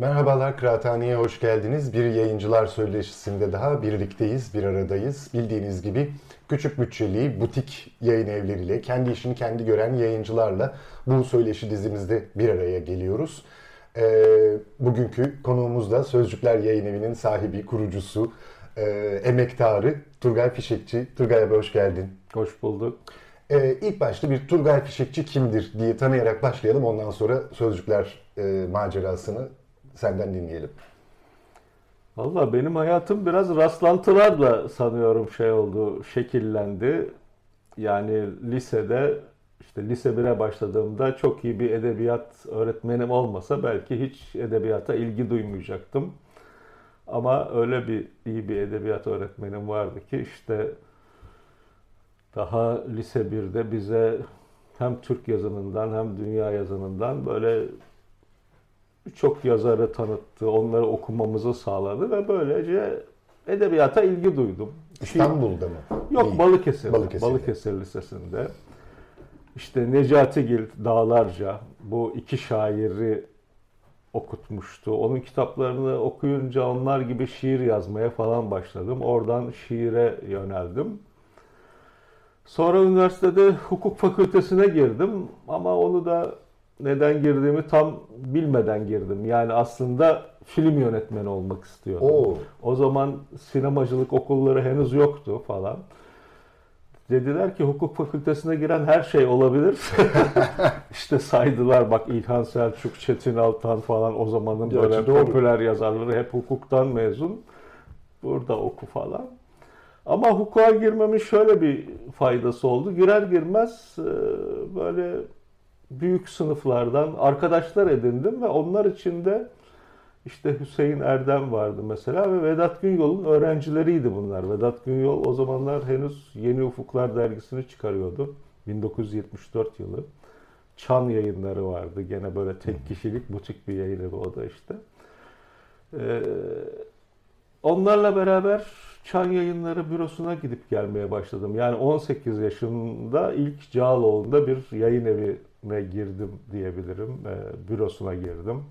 Merhabalar Kıraathane'ye hoş geldiniz. Bir yayıncılar söyleşisinde daha birlikteyiz, bir aradayız. Bildiğiniz gibi küçük bütçeli butik yayın evleriyle, kendi işini kendi gören yayıncılarla bu söyleşi dizimizde bir araya geliyoruz. Ee, bugünkü konuğumuz da Sözcükler Yayın Evi'nin sahibi, kurucusu, e, emektarı Turgay Fişekçi. Turgay abi hoş geldin. Hoş bulduk. Ee, ilk başta bir Turgay Fişekçi kimdir diye tanıyarak başlayalım. Ondan sonra Sözcükler e, macerasını senden dinleyelim. Valla benim hayatım biraz rastlantılarla sanıyorum şey oldu, şekillendi. Yani lisede, işte lise 1'e başladığımda çok iyi bir edebiyat öğretmenim olmasa belki hiç edebiyata ilgi duymayacaktım. Ama öyle bir iyi bir edebiyat öğretmenim vardı ki işte daha lise 1'de bize hem Türk yazınından hem dünya yazınından böyle birçok yazarı tanıttı, onları okumamızı sağladı ve böylece edebiyata ilgi duydum. İstanbul'da mı? Yok Değil. Balıkesir. Balıkesir'de. Balıkesir Lisesi'nde. İşte Necati Gil Dağlarca bu iki şairi okutmuştu. Onun kitaplarını okuyunca onlar gibi şiir yazmaya falan başladım. Oradan şiire yöneldim. Sonra üniversitede hukuk fakültesine girdim ama onu da neden girdiğimi tam bilmeden girdim. Yani aslında film yönetmeni olmak istiyordum. Oo. O zaman sinemacılık okulları henüz yoktu falan. Dediler ki hukuk fakültesine giren her şey olabilir. işte saydılar bak İlhan Selçuk, Çetin Altan falan o zamanın böyle doğru. popüler yazarları hep hukuktan mezun. Burada oku falan. Ama hukuka girmemin şöyle bir faydası oldu. Girer girmez e, böyle büyük sınıflardan arkadaşlar edindim ve onlar içinde işte Hüseyin Erdem vardı mesela ve Vedat Günyol'un öğrencileriydi bunlar. Vedat Günyol o zamanlar henüz Yeni Ufuklar dergisini çıkarıyordu. 1974 yılı. Çan yayınları vardı. Gene böyle tek kişilik butik bir yayın evi o da işte. Ee, onlarla beraber Çan Yayınları bürosuna gidip gelmeye başladım. Yani 18 yaşında ilk Cağaloğlu'nda bir yayın evine girdim diyebilirim. Ee, bürosuna girdim.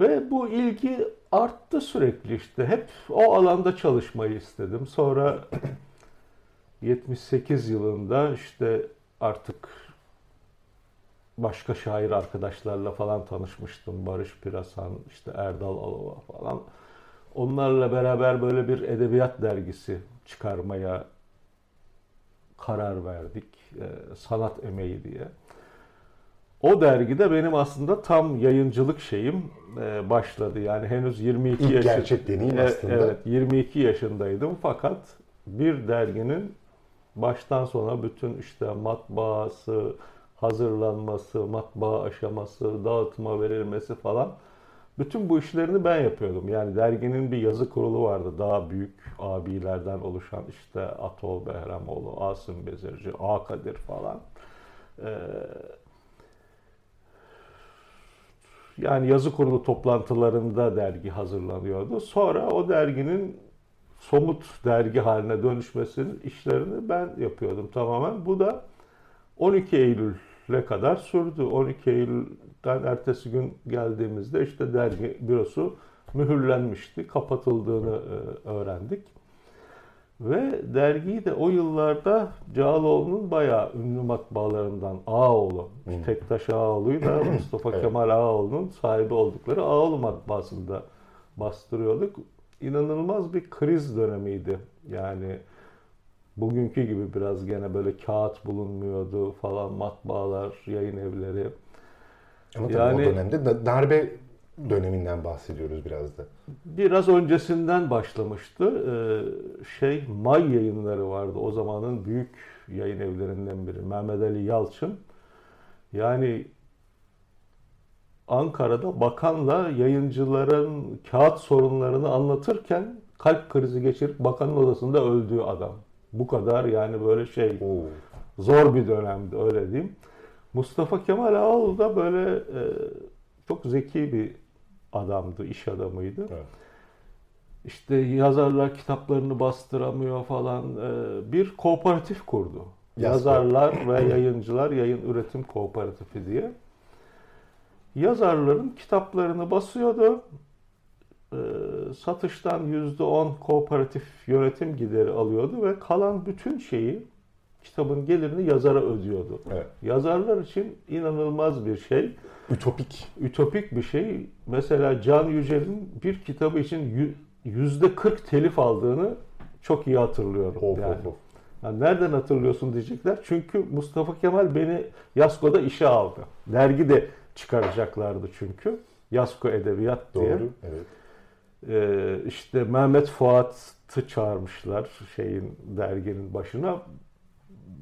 Ve bu ilgi arttı sürekli işte. Hep o alanda çalışmayı istedim. Sonra 78 yılında işte artık başka şair arkadaşlarla falan tanışmıştım. Barış Pirasan, işte Erdal Alova falan. Onlarla beraber böyle bir edebiyat dergisi çıkarmaya karar verdik. Ee, sanat emeği diye. O dergide benim aslında tam yayıncılık şeyim e, başladı. Yani henüz 22 İlk yaşı- gerçek deneyim E, aslında. Evet, 22 yaşındaydım fakat bir derginin baştan sona bütün işte matbaası, hazırlanması, matbaa aşaması, dağıtıma verilmesi falan bütün bu işlerini ben yapıyordum. Yani derginin bir yazı kurulu vardı. Daha büyük abilerden oluşan işte Atol Behramoğlu, Asım Bezirci, A Kadir falan. Ee, yani yazı kurulu toplantılarında dergi hazırlanıyordu. Sonra o derginin somut dergi haline dönüşmesinin işlerini ben yapıyordum tamamen. Bu da 12 Eylül'e kadar sürdü. 12 Eylül'den ertesi gün geldiğimizde işte dergi bürosu mühürlenmişti. Kapatıldığını e, öğrendik. Ve dergiyi de o yıllarda Cağaloğlu'nun bayağı ünlü matbaalarından Ağaoğlu, Tektaş Ağaoğlu'yla Mustafa Evet. Kemal Ağaoğlu'nun sahibi oldukları Ağaoğlu matbaasında bastırıyorduk. İnanılmaz bir kriz dönemiydi. Yani bugünkü gibi biraz gene böyle kağıt bulunmuyordu falan matbaalar, yayın evleri. Ama tabii Yani- o dönemde da- darbe döneminden bahsediyoruz biraz da. Biraz öncesinden başlamıştı. Ee, şey May yayınları vardı. O zamanın büyük yayın evlerinden biri. Mehmet Ali Yalçın. Yani Ankara'da bakanla yayıncıların kağıt sorunlarını anlatırken kalp krizi geçirip bakanın odasında öldüğü adam. Bu kadar yani böyle şey Oo. zor bir dönemdi öyle diyeyim. Mustafa Kemal Ağaoğlu da böyle e, çok zeki bir adamdı, iş adamıydı. Evet. İşte yazarlar kitaplarını bastıramıyor falan. E, bir kooperatif kurdu. Yazarlar ve yayıncılar yayın üretim kooperatifi diye. Yazarların kitaplarını basıyordu. E, satıştan %10 kooperatif yönetim gideri alıyordu ve kalan bütün şeyi kitabın gelirini yazara ödüyordu. Evet. Yazarlar için inanılmaz bir şey Ütopik. ütopik bir şey. Mesela Can Yücel'in bir kitabı için yü- yüzde 40 telif aldığını çok iyi hatırlıyorum. Of, yani. of, of. Yani nereden hatırlıyorsun diyecekler. Çünkü Mustafa Kemal beni Yasko'da işe aldı. Dergi de çıkaracaklardı çünkü. Yasko Edebiyat diye. Doğru. Evet. Ee, işte Mehmet Fuat'ı çağırmışlar şeyin derginin başına.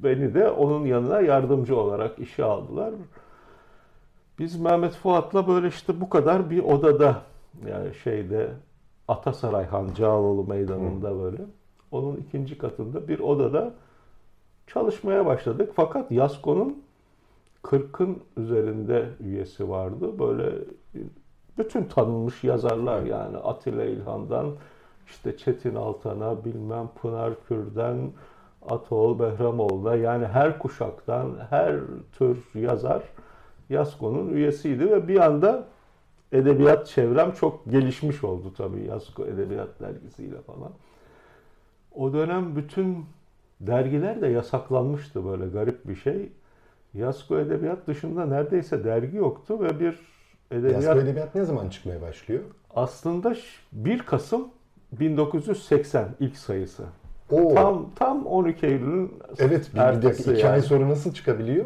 Beni de onun yanına yardımcı olarak işe aldılar. Biz Mehmet Fuat'la böyle işte bu kadar bir odada yani şeyde Atasaray Han Cağaloğlu meydanında böyle onun ikinci katında bir odada çalışmaya başladık. Fakat Yasko'nun 40'ın üzerinde üyesi vardı. Böyle bütün tanınmış yazarlar yani Atilla İlhan'dan işte Çetin Altan'a bilmem Pınar Kür'den Atol Behramoğlu'na yani her kuşaktan her tür yazar Yasko'nun üyesiydi ve bir anda edebiyat çevrem çok gelişmiş oldu tabii Yasko Edebiyat Dergisi'yle falan. O dönem bütün dergiler de yasaklanmıştı böyle garip bir şey. Yasko Edebiyat dışında neredeyse dergi yoktu ve bir edebiyat Yasko Edebiyat ne zaman çıkmaya başlıyor? aslında ş- 1 Kasım 1980 ilk sayısı. Oo. Tam tam 12 Eylül'ün Evet, bir, bir dakika, iki yani. ay sonra nasıl çıkabiliyor?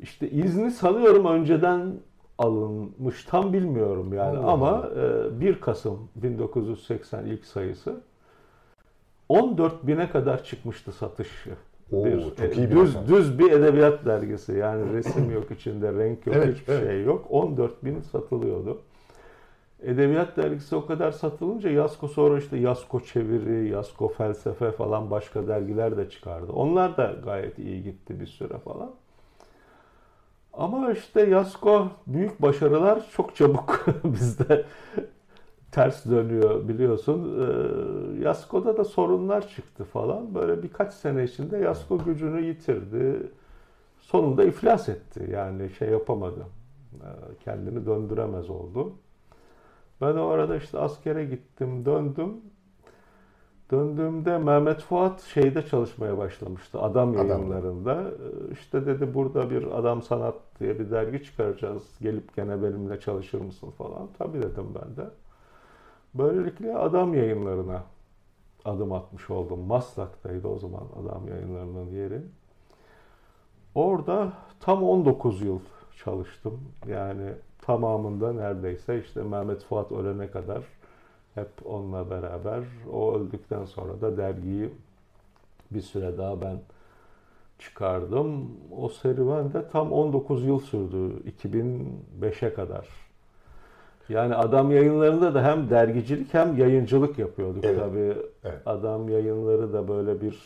İşte izni sanıyorum önceden alınmış. Tam bilmiyorum yani Allah ama Allah. e, 1 Kasım 1980 ilk sayısı 14 bine kadar çıkmıştı satışı. Oo, Bir, çok iyi bir düz, rakam. düz bir edebiyat dergisi. Yani resim yok içinde, renk yok, Evet, hiçbir evet. şey yok. 14 bin satılıyordu. Edebiyat dergisi o kadar satılınca Yasko sonra işte Yasko Çeviri, Yasko Felsefe falan başka dergiler de çıkardı. Onlar da gayet iyi gitti bir süre falan. Ama işte Yasko büyük başarılar çok çabuk bizde ters dönüyor biliyorsun. Ee, Yasko'da da sorunlar çıktı falan. Böyle birkaç sene içinde Yasko gücünü yitirdi. Sonunda iflas etti. Yani şey yapamadı. Ee, Kendini döndüremez oldu. Ben o arada işte askere gittim, döndüm. Döndüğümde Mehmet Fuat şeyde çalışmaya başlamıştı. Adam Adam. yayınlarında. Ee, İşte dedi burada bir Adam Sanat diye bir dergi çıkaracağız. Gelip gene benimle çalışır mısın falan. Tabii dedim ben de. Böylelikle Adam yayınlarına adım atmış oldum. Maslak'taydı o zaman Adam yayınlarının yeri. Orada tam 19 yıl çalıştım. Yani tamamında neredeyse işte Mehmet Fuat ölene kadar hep onunla beraber. O öldükten sonra da dergiyi bir süre daha ben çıkardım. O serüven de tam 19 yıl sürdü. 2005'e kadar. Yani Adam yayınlarında da hem dergicilik hem yayıncılık yapıyorduk Evet. tabii. Evet. Adam yayınları da böyle bir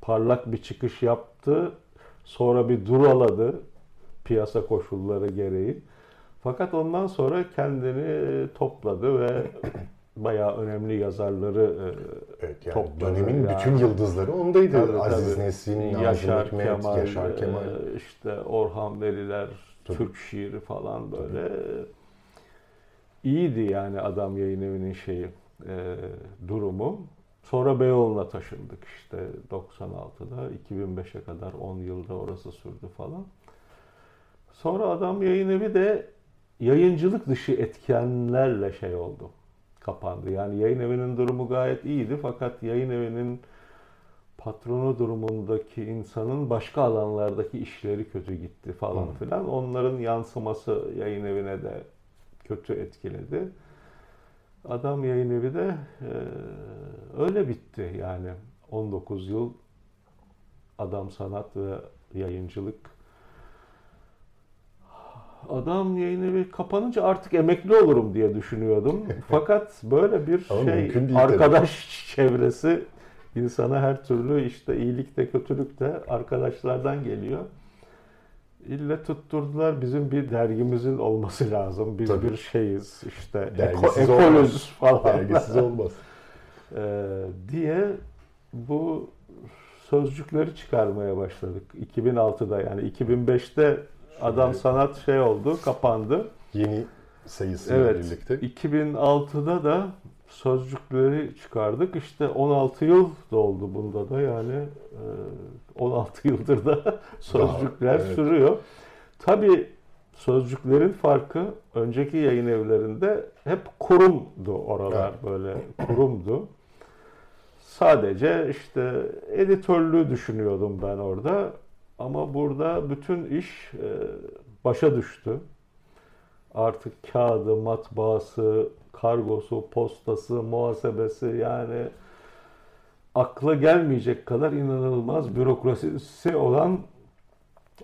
parlak bir çıkış yaptı. Sonra bir duraladı piyasa koşulları gereği. Fakat ondan sonra kendini topladı ve bayağı önemli yazarları e, Evet yani Topladı dönemin yani. bütün yıldızları ondaydı. Tabii, Aziz tabii. Nesin, Yaşar Kemal, Yaşar Kemal. e, işte Orhan Veliler, Tabii. Türk şiiri falan böyle iyiydi yani Adam Yayın Evi'nin şeyi e, durumu. Sonra Beyoğlu'na taşındık işte 96'da 2005'e kadar 10 yılda orası sürdü falan. Sonra Adam Yayın Evi de yayıncılık dışı etkenlerle şey oldu. Kapandı. Yani yayın evinin durumu gayet iyiydi fakat yayın evinin patronu durumundaki insanın başka alanlardaki işleri kötü gitti falan Hı. filan. Onların yansıması yayın evine de kötü etkiledi. Adam yayın evi de e, öyle bitti yani 19 yıl adam sanat ve yayıncılık. Adam yayın evi kapanınca artık emekli olurum diye düşünüyordum. Fakat böyle bir Ama şey arkadaş çevresi insana her türlü işte iyilik de kötülük de arkadaşlardan geliyor. İlle tutturdular bizim bir dergimizin olması lazım. Biz Tabii. bir şeyiz işte Dergisiz eko, ekolüz falan. Dergisiz olmaz. Ee, diye bu sözcükleri çıkarmaya başladık. 2006'da yani 2005'te Adam. Sanat şey oldu, kapandı. Yeni sayısıyla Evet. birlikte. 2006'da da sözcükleri çıkardık. İşte 16 yıl doldu bunda da yani e, 16 yıldır da sözcükler evet. sürüyor. Tabii sözcüklerin farkı önceki yayın evlerinde hep kurumdu oralar böyle kurumdu. Sadece işte editörlüğü düşünüyordum ben orada. Ama burada bütün iş e, başa düştü. Artık kağıdı, matbaası, kargosu, postası, muhasebesi yani akla gelmeyecek kadar inanılmaz bürokrasisi olan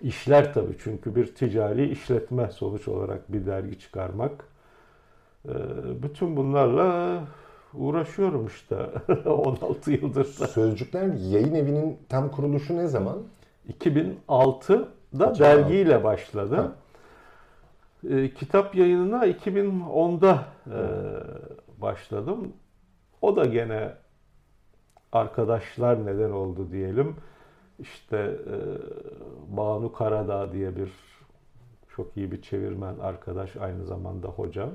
işler tabii. Çünkü bir ticari işletme sonuç olarak bir dergi çıkarmak. Ee, Bütün bunlarla uğraşıyorum işte 16 yıldır da. Sözcükler yayın evinin tam kuruluşu ne zaman? 2006'da Kaç dergiyle başladı. Ha. Ee, kitap yayınına 2010'da e, başladım. O da gene arkadaşlar neden oldu diyelim. İşte e, Banu Karadağ diye bir çok iyi bir çevirmen arkadaş aynı zamanda hocam.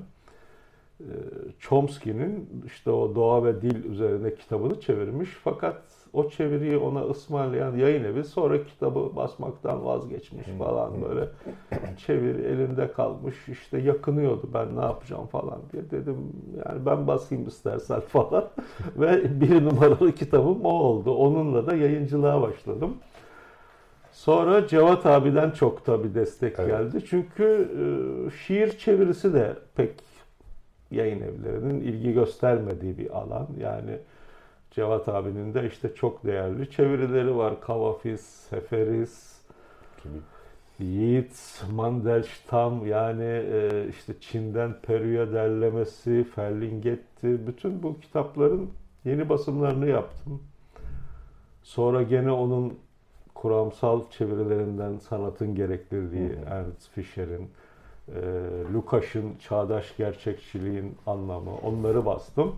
E, Chomsky'nin işte o doğa ve dil üzerine kitabını çevirmiş. Fakat o çeviriyi ona ısmarlayan yayın evi sonra kitabı basmaktan vazgeçmiş falan böyle. Çeviri elinde kalmış işte yakınıyordu ben ne yapacağım falan diye dedim yani ben basayım istersen falan. ve bir numaralı kitabım o oldu. Onunla da yayıncılığa başladım. Sonra Cevat abiden çok tabi destek Evet. geldi. Çünkü e, şiir çevirisi de pek yayın evlerinin ilgi göstermediği bir alan. Yani Cevat abinin de işte çok değerli çevirileri var. Kavafis, Seferis, Yiğit, Mandelstam yani e, işte Çin'den Peru'ya derlemesi, Ferlinghetti. Bütün bu kitapların yeni basımlarını yaptım. Sonra gene onun kuramsal çevirilerinden sanatın gerektirdiği Ernst Fischer'in, e, Lukács'ın çağdaş gerçekçiliğin anlamı onları bastım.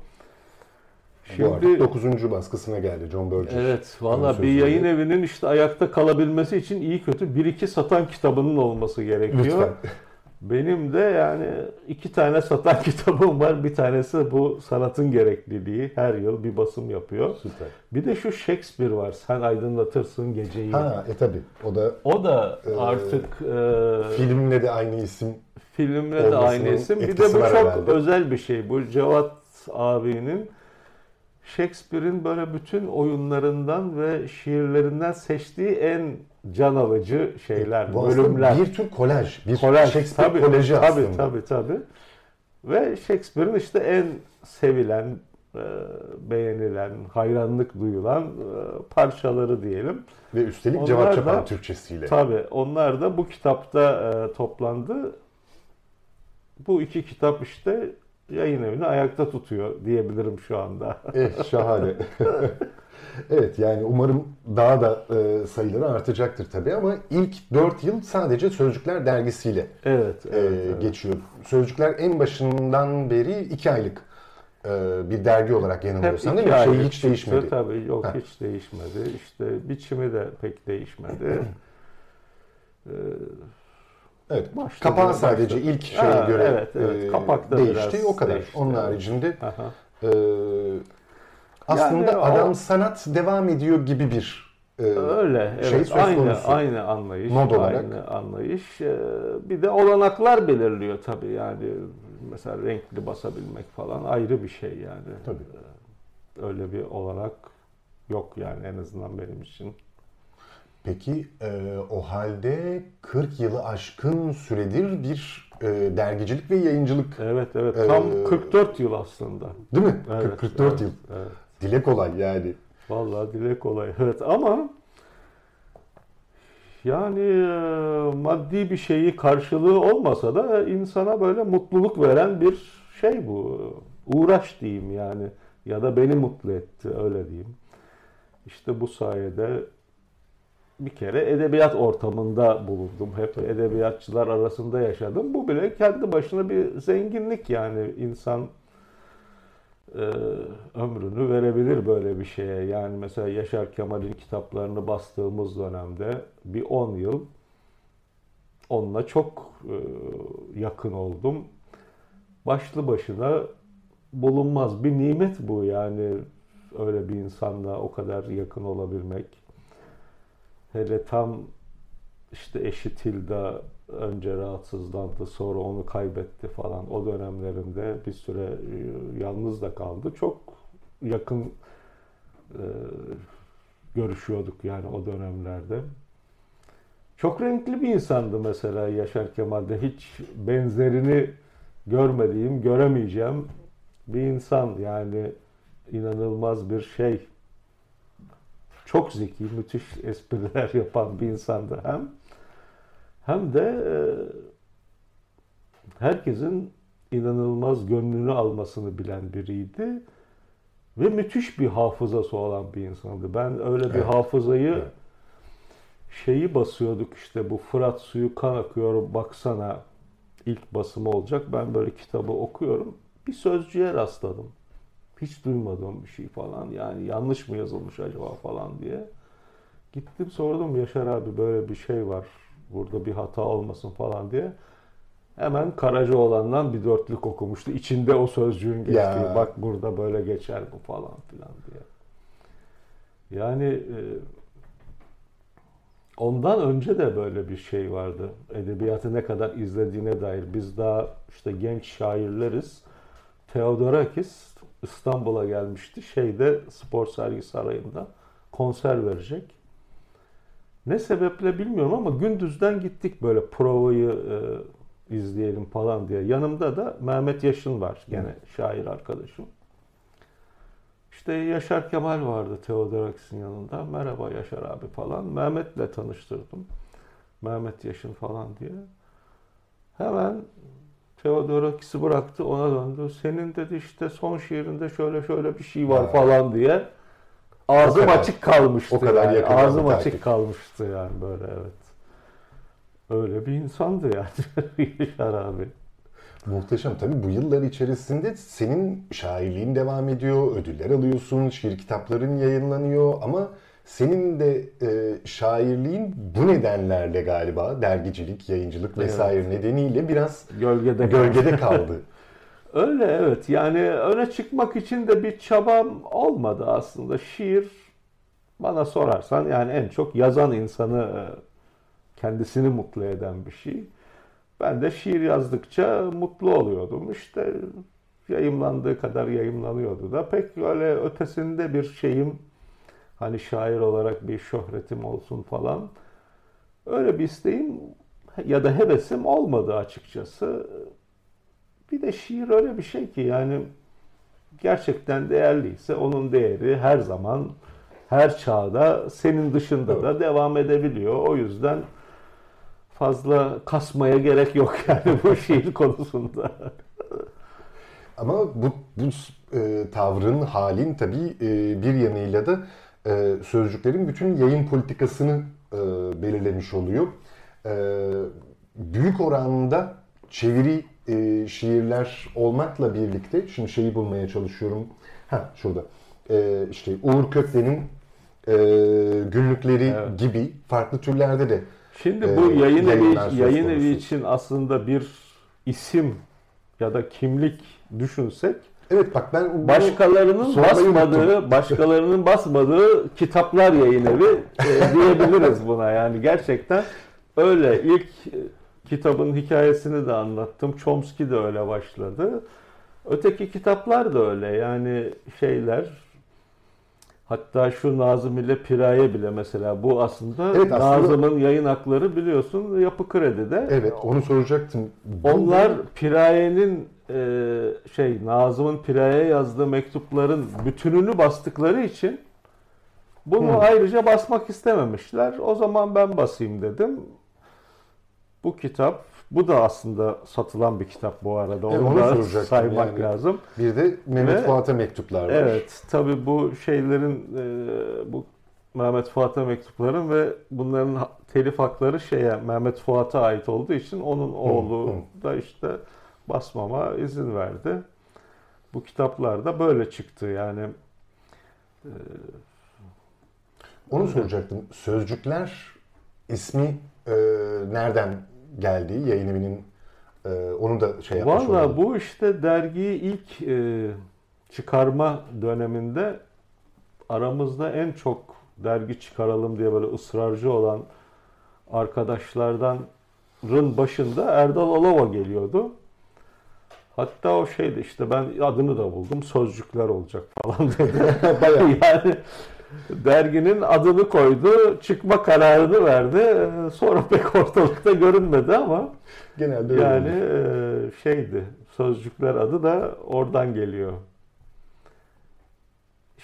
Bu artık 9. baskısına geldi John Burgess. Evet valla bir yayın evinin işte ayakta kalabilmesi için iyi kötü bir iki satan kitabının olması gerekiyor. Lütfen. Benim de yani iki tane satan kitabım var. Bir tanesi bu sanatın gerekliliği. Her yıl bir basım yapıyor. Süper. Bir de şu Shakespeare var. Sen aydınlatırsın geceyi. Ha e tabi. O da O da Ee, artık e, filmle de aynı isim. filmle de aynı isim. Bir de bu çok herhalde. özel bir şey. Bu Cevat abinin Shakespeare'in böyle bütün oyunlarından ve şiirlerinden seçtiği en can alıcı şeyler, Bu bölümler. bir tür kolaj. Bir Kolaj. Shakespeare tabii, kolajı tabii, aslında. Tabii tabii. Ve Shakespeare'in işte en sevilen, e, beğenilen, hayranlık duyulan e, parçaları diyelim. Ve üstelik Onlar Cevat Çapan Türkçesiyle. Tabii onlar da bu kitapta e, toplandı. Bu iki kitap işte yayın evini ayakta tutuyor diyebilirim şu anda. Eh şahane. evet yani umarım daha da e, sayıları artacaktır tabii ama ilk 4 yıl sadece Sözcükler dergisiyle Evet, e, evet, evet. geçiyor. Sözcükler en başından beri 2 aylık e, bir dergi olarak yanılmıyorsam değil mi? Şey hiç çıktı. değişmedi. Tabii yok Ha. hiç değişmedi. İşte biçimi de pek değişmedi. Ee, Evet. Başladı, Kapağı başladı. sadece ilk şeye Ha, göre evet, evet. e, Kapakta değişti. O kadar. değişti, Onun evet. haricinde aha. e, aslında Yani o- adam sanat devam ediyor gibi bir e, Öyle, evet. şey söz aynı, konusu. aynı anlayış. Mod olarak. Aynı anlayış. Ee, Bir de olanaklar belirliyor tabii yani. Mesela renkli basabilmek falan ayrı bir şey yani. Tabii. Öyle bir olanak yok yani en azından benim için. Peki e, o halde 40 yılı aşkın süredir bir e, dergicilik ve yayıncılık Evet evet. Ee, Tam 44 yıl aslında. değil mi? Evet, 40 44 evet, yıl. Evet. Dile kolay yani. Vallahi dile kolay. Evet ama yani e, maddi bir şeyi karşılığı olmasa da insana böyle mutluluk veren bir şey bu. Uğraş diyeyim yani. Ya da beni mutlu etti öyle diyeyim. işte bu sayede bir kere edebiyat ortamında bulundum. Hep edebiyatçılar arasında yaşadım. Bu bile kendi başına bir zenginlik yani insan e, ömrünü verebilir böyle bir şeye. Yani mesela Yaşar Kemal'in kitaplarını bastığımız dönemde bir 10 yıl onunla çok e, yakın oldum. Başlı başına bulunmaz bir nimet bu yani öyle bir insanla o kadar yakın olabilmek. Hele tam işte eşi Tilda önce rahatsızlandı sonra onu kaybetti falan o dönemlerinde bir süre e, yalnız da kaldı. Çok yakın e, görüşüyorduk yani o dönemlerde. Çok renkli bir insandı mesela Yaşar Kemal'de. Hiç benzerini görmediğim, göremeyeceğim bir insan. Yani inanılmaz bir şey. Çok zeki, müthiş espriler yapan bir insandı hem. Hem de e, herkesin inanılmaz gönlünü almasını bilen biriydi. Ve müthiş bir hafızası olan bir insandı. Ben öyle bir evet. hafızayı evet. şeyi basıyorduk işte bu Fırat suyu kan akıyor baksana ilk basımı olacak. Ben böyle kitabı okuyorum. Bir sözcüğe rastladım. Hiç duymadığım bir şey falan. Yani yanlış mı yazılmış acaba falan diye. Gittim sordum Yaşar abi böyle bir şey var. Burada bir hata olmasın falan diye. Hemen Karacaoğlan'dan bir dörtlük okumuştu. İçinde o sözcüğün geçtiği. Ya. Bak burada böyle geçer bu falan filan diye. Yani e, ondan önce de böyle bir şey vardı. Edebiyatı ne kadar izlediğine dair. Biz daha işte genç şairleriz. Theodorakis İstanbul'a gelmişti. Şeyde spor sergi sarayında konser verecek. Ne sebeple bilmiyorum ama gündüzden gittik böyle provayı e, izleyelim falan diye. Yanımda da Mehmet Yaşın var gene şair arkadaşım. İşte Yaşar Kemal vardı Teodorakis'in yanında. Merhaba Yaşar abi falan. Mehmet'le tanıştırdım. Mehmet Yaşın falan diye. Hemen Teodorakis'i bıraktı ona döndü. Senin dedi işte son şiirinde şöyle şöyle bir şey var falan diye. Ağzım kadar, açık kalmıştı. O kadar yani. Ağzım açık takip. kalmıştı yani böyle evet. Öyle bir insandı yani Yaşar abi. Muhteşem. Tabii bu yıllar içerisinde senin şairliğin devam ediyor, ödüller alıyorsun, şiir kitapların yayınlanıyor ama senin de e, şairliğin bu nedenlerle galiba dergicilik, yayıncılık vesaire evet. nedeniyle biraz gölgede gölgede kaldı. Öyle evet. Yani öne çıkmak için de bir çabam olmadı aslında. Şiir bana sorarsan yani en çok yazan insanı e, kendisini mutlu eden bir şey. Ben de şiir yazdıkça mutlu oluyordum. İşte yayımlandığı kadar yayımlanıyordu da pek öyle ötesinde bir şeyim hani şair olarak bir şöhretim olsun falan öyle bir isteğim ya da hevesim olmadı açıkçası. Bir de şiir öyle bir şey ki yani gerçekten değerliyse onun değeri her zaman her çağda senin dışında evet. da devam edebiliyor. O yüzden fazla kasmaya gerek yok yani bu şiir konusunda. Ama bu, bu e, tavrın, halin tabii e, bir yanıyla da e, sözcüklerin bütün yayın politikasını e, belirlemiş oluyor. E, büyük oranda çeviri e, şiirler olmakla birlikte, şimdi şeyi bulmaya çalışıyorum. Ha şurada. E, işte Uğur Kökle'nin e, günlükleri evet. gibi farklı türlerde de Şimdi bu e, yayın evi yayın evi için aslında bir isim ya da kimlik düşünsek Evet bak ben başkalarının basmadığı, unuttum. başkalarının basmadığı kitaplar yayın evi e, diyebiliriz buna. Yani gerçekten öyle ilk kitabın hikayesini de anlattım. Chomsky de öyle başladı. Öteki kitaplar da öyle. Yani şeyler hatta şu Nazım ile Piraye bile mesela bu aslında, evet, aslında Nazım'ın yayın hakları biliyorsun Yapı Kredi'de. Evet onu soracaktım. Onlar Piraye'nin e, şey Nazım'ın Piraye'ye yazdığı mektupların bütününü bastıkları için bunu hmm. ayrıca basmak istememişler. O zaman ben basayım dedim. Bu kitap, bu da aslında satılan bir kitap bu arada. Onu, onu da saymak yani. lazım. Bir de Mehmet Ve, Fuat'a mektuplar var. Evet, tabii bu şeylerin, e, bu Mehmet Fuat'a mektuplarım ve bunların telif hakları şeye Mehmet Fuat'a ait olduğu için onun oğlu da işte basmama izin verdi. Bu kitaplar da böyle çıktı yani. E, Onu soracaktım. Sözcükler ismi e, nereden geldi? Yayın evinin e, onu da şey yapmış Valla olalım. bu işte dergiyi ilk e, çıkarma döneminde aramızda en çok dergi çıkaralım diye böyle ısrarcı olan arkadaşlardan başında Erdal Alova geliyordu. Hatta o şeydi işte ben adını da buldum sözcükler olacak falan dedi. Bayağı. yani derginin adını koydu, çıkma kararını verdi. Sonra pek ortalıkta görünmedi ama Genelde öyle yani olur. e, şeydi sözcükler adı da oradan geliyor.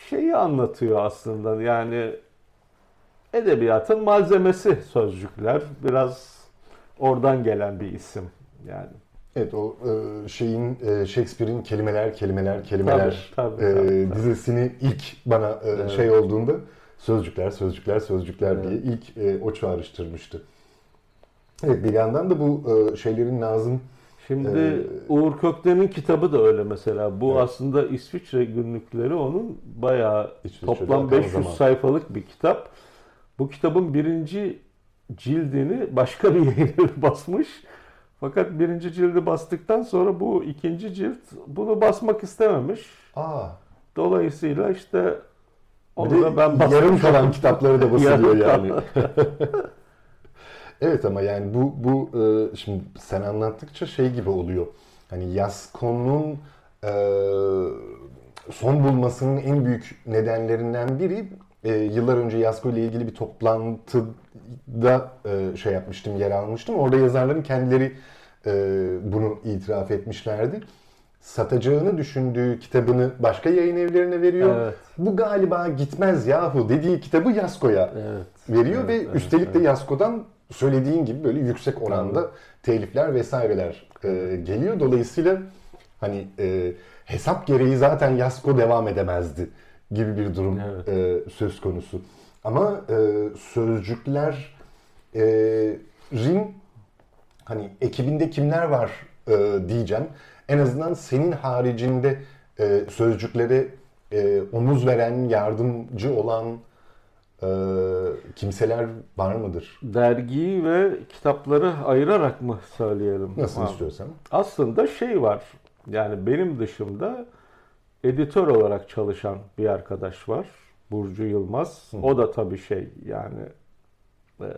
Şeyi anlatıyor aslında yani edebiyatın malzemesi sözcükler biraz oradan gelen bir isim yani. Evet o e, şeyin e, Shakespeare'in kelimeler kelimeler kelimeler Tabii, tabii, e, tabii, tabii. dizisini ilk bana Evet. şey olduğunda sözcükler sözcükler sözcükler Evet. diye ilk o çağrıştırmıştı. Evet bir yandan da bu şeylerin Nazım Şimdi Ee, Uğur Kökten'in kitabı da öyle mesela. Bu Evet. aslında İsviçre günlükleri onun bayağı İsviçre'de toplam akan 500 zaman. sayfalık bir kitap. Bu kitabın birinci cildini başka bir yayın basmış. Fakat birinci cildi bastıktan sonra bu ikinci cilt bunu basmak istememiş. Aa, Dolayısıyla işte onu da ben basmış yarım kalan kitapları da basılıyor yani. evet ama yani bu bu e, şimdi sen anlattıkça şey gibi oluyor. Hani Yasko'nun e, son bulmasının en büyük nedenlerinden biri e, yıllar önce Yasko ile ilgili bir toplantıda e, şey yapmıştım, yer almıştım. Orada yazarların kendileri e, bunu itiraf etmişlerdi. Satacağını düşündüğü kitabını başka yayın evlerine veriyor. Evet. Bu galiba gitmez yahu dediği kitabı Yasko'ya Evet. veriyor Evet, ve evet, üstelik de Yasko'dan söylediğin gibi böyle yüksek oranda telifler vesaireler e, geliyor. Dolayısıyla hani e, hesap gereği zaten Yasko devam edemezdi gibi bir durum Evet. e, söz konusu. Ama e, sözcükler e, rin hani ekibinde kimler var e, diyeceğim. En azından senin haricinde e, sözcüklere e, omuz veren, yardımcı olan e, kimseler var mıdır? Dergiyi ve kitapları ayırarak mı söyleyelim? Nasıl Ha. istiyorsan. Aslında şey var. Yani benim dışımda editör olarak çalışan bir arkadaş var. Burcu Yılmaz. O da tabii şey yani e,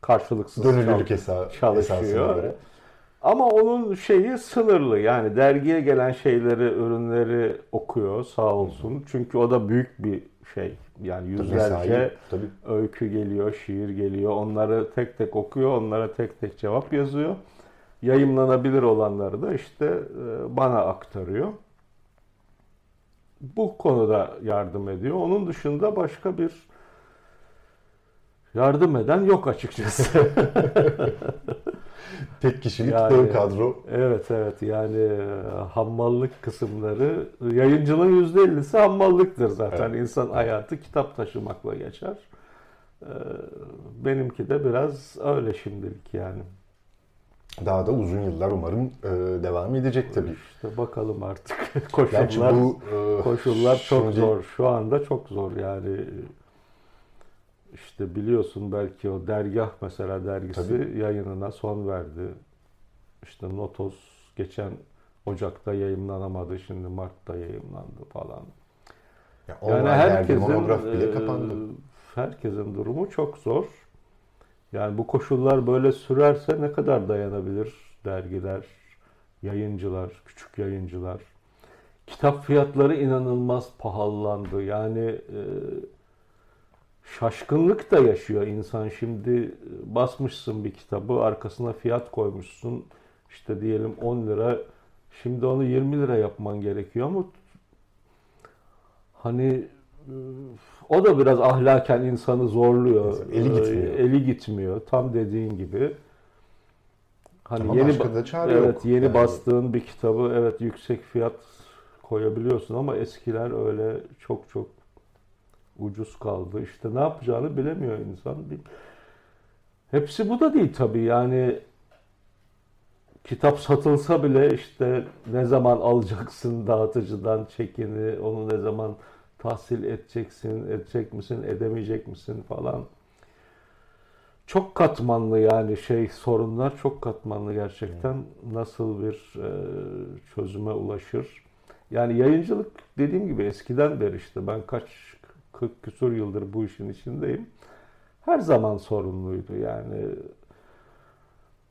karşılıksız hesa çalışıyor. göre. Ama onun şeyi sınırlı. Yani dergiye gelen şeyleri, ürünleri okuyor sağ olsun. Çünkü o da büyük bir şey. Yani yüzlerce Mesai, tabii. öykü geliyor, şiir geliyor. Onları tek tek okuyor, onlara tek tek cevap yazıyor. Yayımlanabilir olanları da işte e, bana aktarıyor. Bu konuda yardım ediyor. Onun dışında başka bir yardım eden yok açıkçası. Tek kişilik Yani- dev kadro. evet evet yani e, hammallık kısımları yayıncının %50'si hammallıktır zaten. Evet. İnsan hayatı kitap taşımakla geçer. E, Benimki de biraz öyle şimdilik yani. Daha da uzun yıllar umarım e, devam edecek tabii. İşte bakalım artık. Gerçi koşullar bu e, koşullar çok şimdi- zor. Şu anda çok zor yani. İşte biliyorsun belki o dergah mesela dergisi Tabii. yayınına son verdi. İşte Notos geçen Ocak'ta yayınlanamadı. Şimdi Mart'ta yayınlandı falan. Ya Yani herkesin bile e, kapandı. herkesin durumu çok zor. Yani bu koşullar böyle sürerse ne kadar dayanabilir dergiler, yayıncılar, küçük yayıncılar. Kitap fiyatları inanılmaz pahalandı. Yani e, şaşkınlık da yaşıyor insan. Şimdi basmışsın bir kitabı, arkasına fiyat koymuşsun. İşte diyelim 10 lira. Şimdi onu 20 lira yapman gerekiyor ama hani e, o da biraz ahlaken insanı zorluyor. Eli Ee, gitmiyor. Eli gitmiyor. Tam dediğin gibi. Hani Ama yeni da çare evet yok. yeni Yani- bastığın bir kitabı evet yüksek fiyat koyabiliyorsun ama eskiler öyle çok çok ucuz kaldı. İşte ne yapacağını bilemiyor insan. Hepsi bu da değil tabii. Yani kitap satılsa bile işte ne zaman alacaksın dağıtıcıdan çekini, onu ne zaman tahsil edeceksin, edecek misin, edemeyecek misin falan. Çok katmanlı yani şey sorunlar çok katmanlı gerçekten. Nasıl bir e, çözüme ulaşır? Yani yayıncılık dediğim gibi eskiden beri işte ben kaç 40 küsur yıldır bu işin içindeyim. Her zaman sorunluydu yani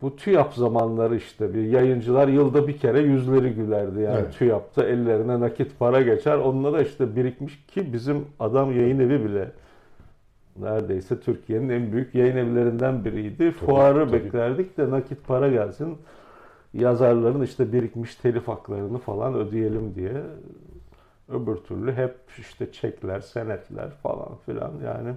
bu TÜYAP zamanları işte bir yayıncılar yılda bir kere yüzleri gülerdi. Yani evet. TÜYAP'ta ellerine nakit para geçer. Onunla da işte birikmiş ki bizim adam yayın evi bile neredeyse Türkiye'nin en büyük yayın evlerinden biriydi. Tabii, Fuarı tabii. beklerdik de nakit para gelsin. Yazarların işte birikmiş telif haklarını falan ödeyelim diye. Öbür türlü hep işte çekler, senetler falan filan yani.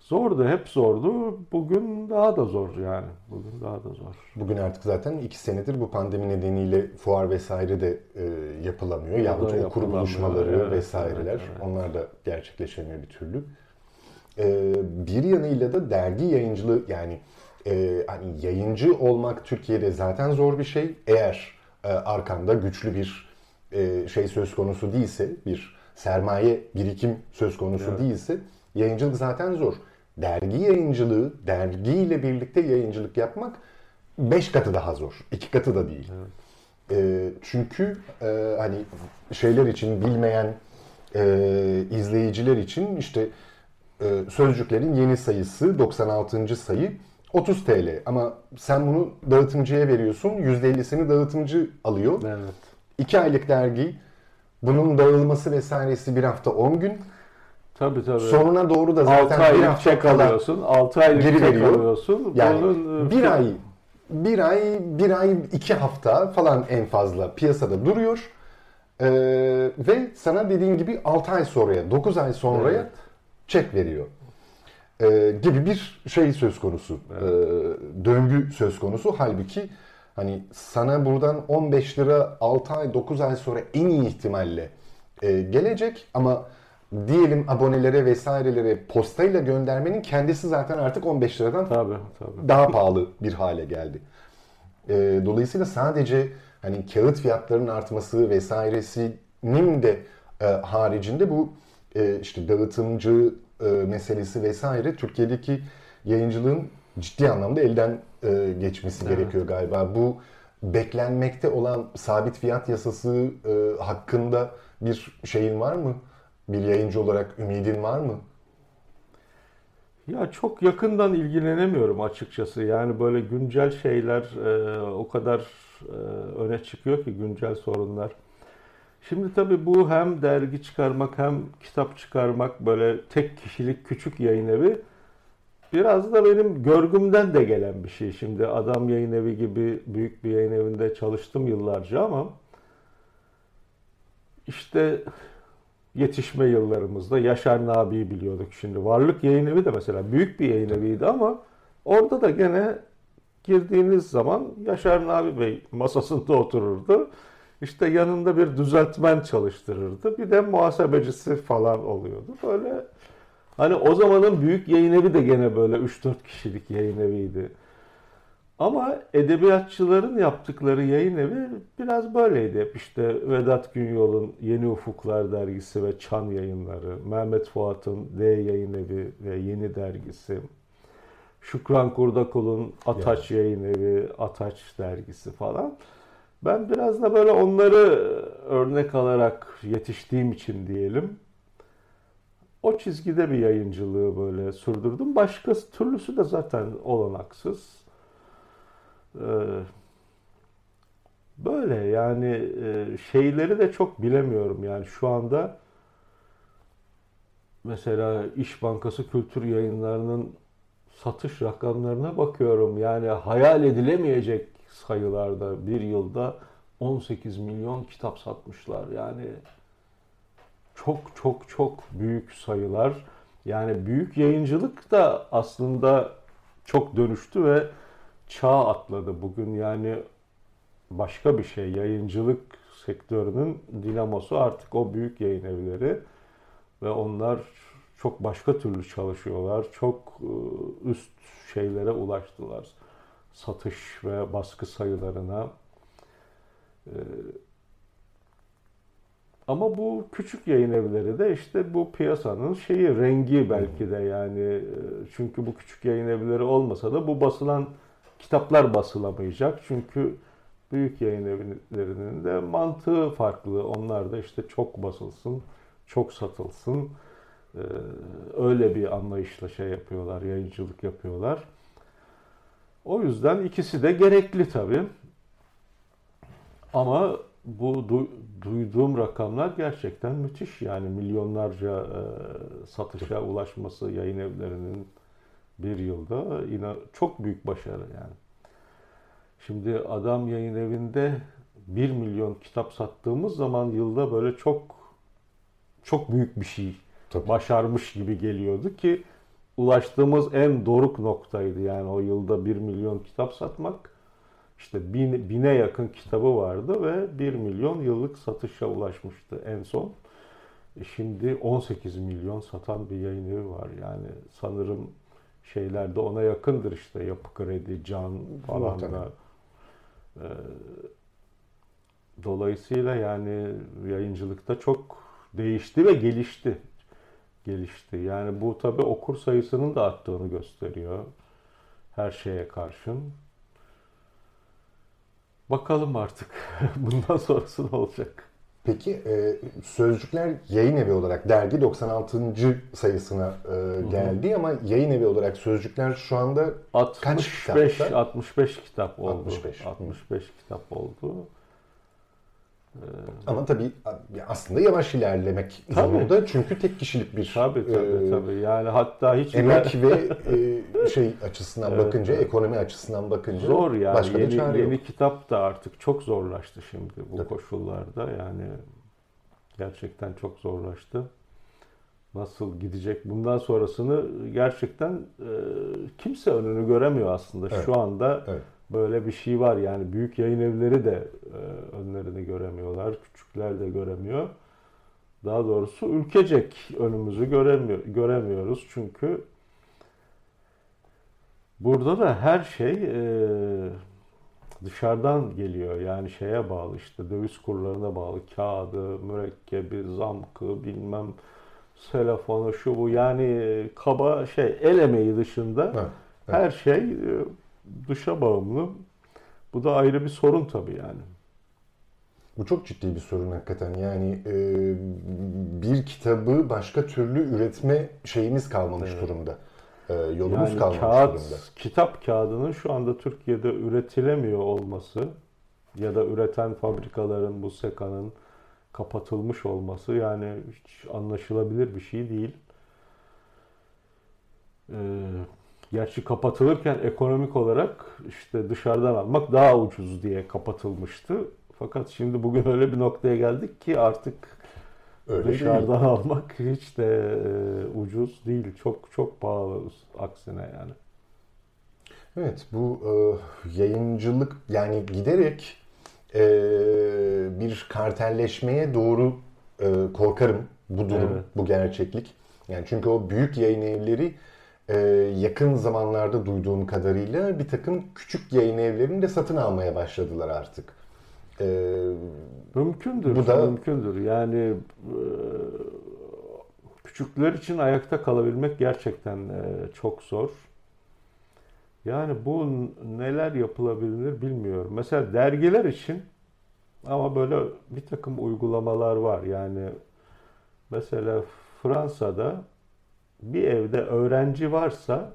Zordu, hep zordu. Bugün daha da zor yani. Bugün daha da zor. Bugün artık zaten iki senedir bu pandemi nedeniyle fuar vesaire de e, yapılamıyor. Yahut okur buluşmaları evet, vesaireler. Evet, evet. Onlar da gerçekleşemiyor bir türlü. E, bir yanıyla da dergi yayıncılığı yani e, hani yayıncı olmak Türkiye'de zaten zor bir şey. Eğer e, arkanda güçlü bir e, şey söz konusu değilse, bir sermaye birikim söz konusu evet. değilse yayıncılık zaten zor dergi yayıncılığı, dergiyle birlikte yayıncılık yapmak 5 katı daha zor. 2 katı da değil. Evet. E, çünkü e, hani şeyler için bilmeyen e, izleyiciler için işte e, sözcüklerin yeni sayısı 96. sayı 30 TL ama sen bunu dağıtımcıya veriyorsun %50'sini dağıtımcı alıyor. Evet. 2 aylık dergi bunun dağılması vesairesi bir hafta 10 gün. Tabii tabii. Sonuna doğru da zaten 6 bir hafta çek alıyorsun. 6 aylık geri çek veriyor. alıyorsun. Yani Bunun, bir ay bir ay, bir ay, iki hafta falan en fazla piyasada duruyor. Ee, ve sana dediğin gibi 6 ay sonraya, 9 ay sonraya evet. çek veriyor. Ee, gibi bir şey söz konusu. Evet. Ee, döngü söz konusu. Halbuki hani sana buradan 15 lira 6 ay, 9 ay sonra en iyi ihtimalle e, gelecek ama diyelim abonelere vesairelere postayla göndermenin kendisi zaten artık 15 liradan tabii, tabii. daha pahalı bir hale geldi. E, dolayısıyla sadece hani kağıt fiyatlarının artması vesairesinin de e, haricinde bu e, işte dağıtımcı e, meselesi vesaire Türkiye'deki yayıncılığın ciddi anlamda elden e, geçmesi evet. gerekiyor galiba. Bu beklenmekte olan sabit fiyat yasası e, hakkında bir şeyin var mı? Bir yayıncı olarak ümidin var mı? Ya çok yakından ilgilenemiyorum açıkçası. Yani böyle güncel şeyler e, o kadar e, öne çıkıyor ki güncel sorunlar. Şimdi tabii bu hem dergi çıkarmak hem kitap çıkarmak böyle tek kişilik küçük yayın evi biraz da benim görgümden de gelen bir şey. Şimdi Adam Yayın Evi gibi büyük bir yayın evinde çalıştım yıllarca ama işte yetişme yıllarımızda Yaşar Nabi'yi biliyorduk şimdi. Varlık Yayın Evi de mesela büyük bir yayın eviydi ama orada da gene girdiğiniz zaman Yaşar Nabi Bey masasında otururdu. İşte yanında bir düzeltmen çalıştırırdı. Bir de muhasebecisi falan oluyordu. Böyle hani o zamanın büyük yayın evi de gene böyle 3-4 kişilik yayın eviydi. Ama edebiyatçıların yaptıkları yayın evi biraz böyleydi. Hep işte Vedat Günyol'un Yeni Ufuklar dergisi ve Çan yayınları, Mehmet Fuat'ın D yayın evi ve Yeni dergisi, Şükran Kurdakul'un Ataç yani. yayın evi, Ataç dergisi falan. Ben biraz da böyle onları örnek alarak yetiştiğim için diyelim. O çizgide bir yayıncılığı böyle sürdürdüm. Başka türlüsü de zaten olanaksız. Ee, böyle yani e, şeyleri de çok bilemiyorum yani şu anda mesela İş Bankası Kültür Yayınları'nın satış rakamlarına bakıyorum. Yani hayal edilemeyecek sayılarda bir yılda 18 milyon kitap satmışlar. Yani çok çok çok büyük sayılar. Yani büyük yayıncılık da aslında çok dönüştü ve çağ atladı bugün yani başka bir şey yayıncılık sektörünün dinamosu artık o büyük yayın evleri ve onlar çok başka türlü çalışıyorlar. Çok e, üst şeylere ulaştılar. Satış ve baskı sayılarına. E, ama bu küçük yayın evleri de işte bu piyasanın şeyi, rengi belki de yani. E, çünkü bu küçük yayın evleri olmasa da bu basılan kitaplar basılamayacak. Çünkü büyük yayın evlerinin de mantığı farklı. Onlar da işte çok basılsın, çok satılsın. Ee, öyle bir anlayışla şey yapıyorlar, yayıncılık yapıyorlar. O yüzden ikisi de gerekli tabii. Ama bu du- duyduğum rakamlar gerçekten müthiş. Yani milyonlarca e, satışa ulaşması yayın evlerinin bir yılda yine çok büyük başarı yani. Şimdi adam yayın evinde 1 milyon kitap sattığımız zaman yılda böyle çok çok büyük bir şey Tabii. başarmış gibi geliyordu ki ulaştığımız en doruk noktaydı. Yani o yılda 1 milyon kitap satmak. İşte bin, bine yakın kitabı vardı ve 1 milyon yıllık satışa ulaşmıştı en son. E şimdi 18 milyon satan bir yayın evi var. Yani sanırım şeylerde ona yakındır işte Yapı Kredi, Can falan da. Ee, dolayısıyla yani yayıncılıkta çok değişti ve gelişti. Gelişti. Yani bu tabi okur sayısının da arttığını gösteriyor. Her şeye karşın. Bakalım artık bundan sonrası ne olacak. Peki e, Sözcükler yayın evi olarak dergi 96. sayısına e, geldi Hı-hı. ama yayın evi olarak Sözcükler şu anda 65 kaç kitapta? 65 kitap oldu. 65. 65 kitap oldu. Ama tabii aslında yavaş ilerlemek tabii. zorunda çünkü tek kişilik bir tabii tabii e, tabii yani hatta hiç emek ve e, şey açısından evet, bakınca evet. ekonomi açısından bakınca zor yani başka yeni, yeni yok. kitap da artık çok zorlaştı şimdi bu tabii. koşullarda yani gerçekten çok zorlaştı. Nasıl gidecek bundan sonrasını gerçekten e, kimse önünü göremiyor aslında evet. şu anda. Evet böyle bir şey var. Yani büyük yayın evleri de e, önlerini göremiyorlar. Küçükler de göremiyor. Daha doğrusu ülkecek önümüzü göremiyor, göremiyoruz. Çünkü burada da her şey e, dışarıdan geliyor. Yani şeye bağlı işte döviz kurlarına bağlı. Kağıdı, mürekkebi, zamkı, bilmem telefonu şu bu. Yani kaba şey el emeği dışında evet, evet. her şey e, dışa bağımlı. Bu da ayrı bir sorun tabii yani. Bu çok ciddi bir sorun hakikaten. Yani e, bir kitabı başka türlü üretme şeyimiz kalmamış evet. durumda. E, yolumuz yani kalmamış kağıt, durumda. Kitap kağıdının şu anda Türkiye'de üretilemiyor olması ya da üreten fabrikaların bu sekanın kapatılmış olması yani hiç anlaşılabilir bir şey değil. Ee, Gerçi kapatılırken ekonomik olarak işte dışarıdan almak daha ucuz diye kapatılmıştı. Fakat şimdi bugün öyle bir noktaya geldik ki artık öyle dışarıdan değil. almak hiç de e, ucuz değil. Çok çok pahalı aksine yani. Evet bu e, yayıncılık yani giderek e, bir kartelleşmeye doğru e, korkarım bu durum, evet. bu gerçeklik. Yani çünkü o büyük yayın evleri e, yakın zamanlarda duyduğum kadarıyla bir takım küçük yayın evlerini de satın almaya başladılar artık. E, mümkündür. Bu da mümkündür. Yani e, küçükler için ayakta kalabilmek gerçekten e, çok zor. Yani bu neler yapılabilir bilmiyorum. Mesela dergiler için ama böyle bir takım uygulamalar var. Yani mesela Fransa'da bir evde öğrenci varsa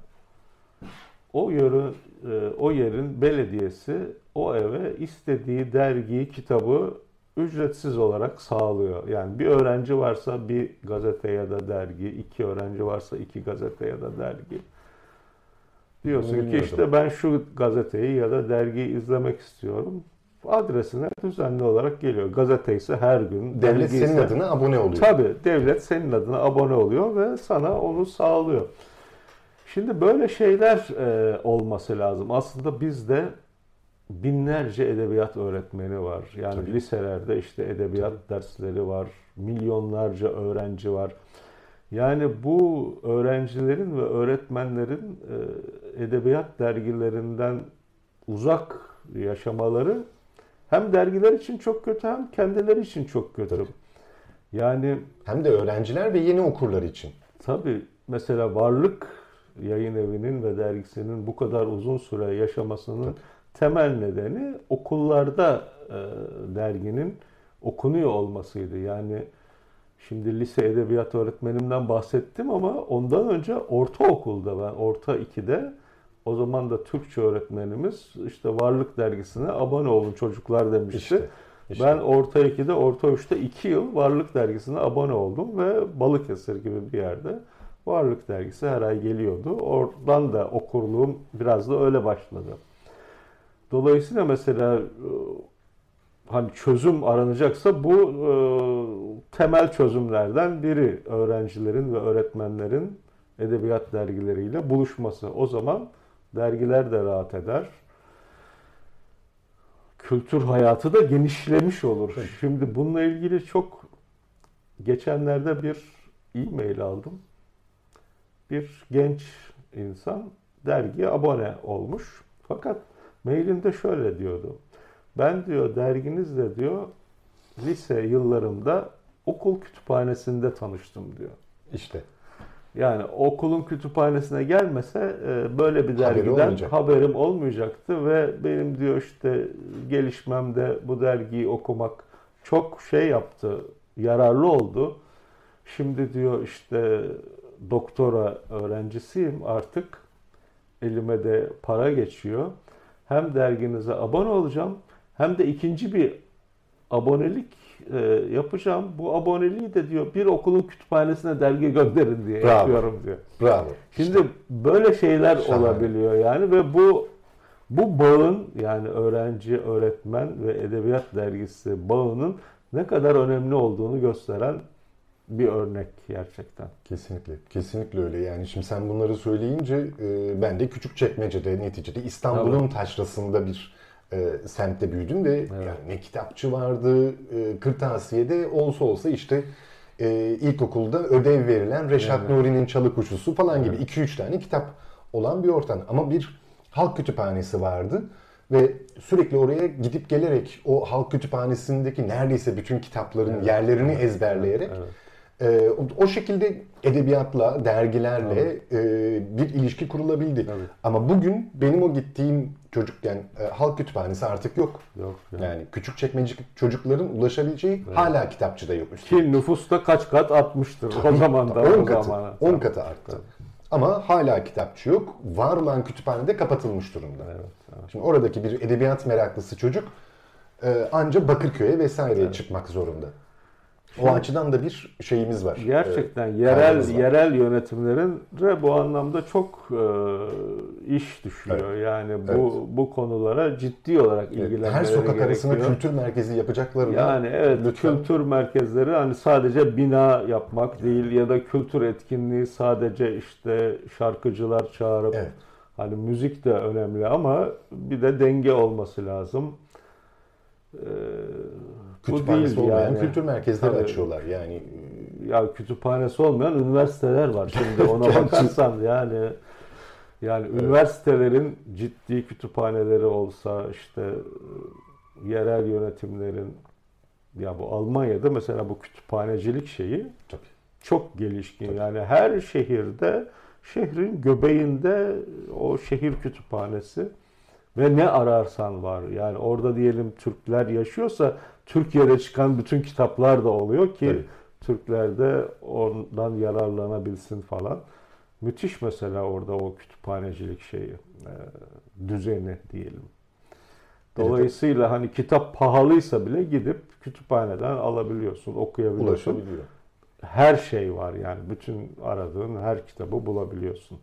o yerin, o yerin belediyesi o eve istediği dergiyi, kitabı ücretsiz olarak sağlıyor. Yani bir öğrenci varsa bir gazete ya da dergi, iki öğrenci varsa iki gazete ya da dergi. Diyorsun ki işte ben şu gazeteyi ya da dergiyi izlemek istiyorum adresine düzenli olarak geliyor. Gazete ise her gün. Devlet senin ise, adına abone oluyor. Tabii devlet senin adına abone oluyor ve sana onu sağlıyor. Şimdi böyle şeyler e, olması lazım. Aslında bizde binlerce edebiyat öğretmeni var. Yani Tabii. liselerde işte edebiyat Tabii. dersleri var. Milyonlarca öğrenci var. Yani bu öğrencilerin ve öğretmenlerin e, edebiyat dergilerinden uzak yaşamaları hem dergiler için çok kötü hem kendileri için çok kötü. Tabii. Yani Hem de öğrenciler ve yeni okurlar için. tabii mesela Varlık yayın evinin ve dergisinin bu kadar uzun süre yaşamasının temel nedeni okullarda e, derginin okunuyor olmasıydı. Yani şimdi lise edebiyat öğretmenimden bahsettim ama ondan önce ortaokulda ben orta 2'de o zaman da Türkçe öğretmenimiz işte Varlık dergisine abone olun çocuklar demişti. İşte, işte. Ben orta 2'de, orta 3'te 2 yıl Varlık dergisine abone oldum ve Balıkesir gibi bir yerde Varlık dergisi her ay geliyordu. Oradan da okurluğum biraz da öyle başladı. Dolayısıyla mesela e, hani çözüm aranacaksa bu e, temel çözümlerden biri öğrencilerin ve öğretmenlerin edebiyat dergileriyle buluşması. O zaman dergiler de rahat eder. Kültür hayatı da genişlemiş olur. Şimdi bununla ilgili çok geçenlerde bir e-mail aldım. Bir genç insan dergiye abone olmuş. Fakat mailinde şöyle diyordu. Ben diyor derginizle diyor lise yıllarımda okul kütüphanesinde tanıştım diyor. İşte. Yani okulun kütüphanesine gelmese e, böyle bir Haberi dergiden olmayacak. haberim olmayacaktı ve benim diyor işte gelişmemde bu dergiyi okumak çok şey yaptı, yararlı oldu. Şimdi diyor işte doktora öğrencisiyim artık elime de para geçiyor. Hem derginize abone olacağım hem de ikinci bir abonelik e, yapacağım. Bu aboneliği de diyor bir okulun kütüphanesine dergi gönderin diye Bravo. yapıyorum diyor. Bravo. Şimdi böyle şeyler Şahane. olabiliyor yani ve bu bu bağın yani öğrenci, öğretmen ve edebiyat dergisi bağının ne kadar önemli olduğunu gösteren bir örnek gerçekten. Kesinlikle. Kesinlikle öyle. Yani şimdi sen bunları söyleyince e, ben de Küçükçekmece'de neticede İstanbul'un taşrasında bir e, semtte büyüdüm ve yani ne kitapçı vardı, e, kırtasiyede olsa olsa işte e, ilkokulda ödev verilen Reşat Nuri'nin Çalı Kuşusu falan gibi 2-3 tane kitap olan bir ortam. Ama bir halk kütüphanesi vardı ve sürekli oraya gidip gelerek o halk kütüphanesindeki neredeyse bütün kitapların yerlerini ezberleyerek ee, o- o şekilde edebiyatla, dergilerle e, bir ilişki kurulabildi. Tabii. Ama bugün benim o gittiğim çocukken e, halk kütüphanesi artık yok. Yok ya. Yani küçük çekmecik çocukların ulaşabileceği hala kitapçıda yok. Üstelik. Ki nüfusta kaç kat artmıştır o zaman da. 10 o katı, zamana. 10 katı arttı. Ama hala kitapçı yok. Var olan kütüphanede kapatılmış durumda. Şimdi oradaki bir edebiyat meraklısı çocuk e, anca Bakırköy'e vesaireye çıkmak zorunda. O açıdan da bir şeyimiz var. Gerçekten E, yerel var. yerel yönetimlerin de bu anlamda çok e, iş düşüyor. Yani bu Evet. bu konulara ciddi olarak Evet, ilgilenmeleri Her sokak gerekiyor. kültür merkezi yapacaklarına Yani evet lütfen. kültür merkezleri hani sadece bina yapmak değil ya da kültür etkinliği sadece işte şarkıcılar çağırıp Evet. hani müzik de önemli ama bir de denge olması lazım. Ee, kütüphanesi olmayan yani. kültür merkezleri Tabii. açıyorlar. Yani Ya kütüphanesi olmayan üniversiteler var şimdi ona bakarsan yani yani üniversitelerin ciddi kütüphaneleri olsa işte yerel yönetimlerin ya bu Almanya'da mesela bu kütüphanecilik şeyi tabii. çok gelişkin. Yani her şehirde şehrin göbeğinde o şehir kütüphanesi ve ne ararsan var. Yani orada diyelim Türkler yaşıyorsa Türkiye'de çıkan bütün kitaplar da oluyor ki Tabii. Türkler de ondan yararlanabilsin falan. Müthiş mesela orada o kütüphanecilik şeyi, e, düzeni diyelim. Dolayısıyla hani kitap pahalıysa bile gidip kütüphaneden alabiliyorsun, okuyabiliyorsun. Ulaşabiliyor. Her şey var yani bütün aradığın her kitabı bulabiliyorsun.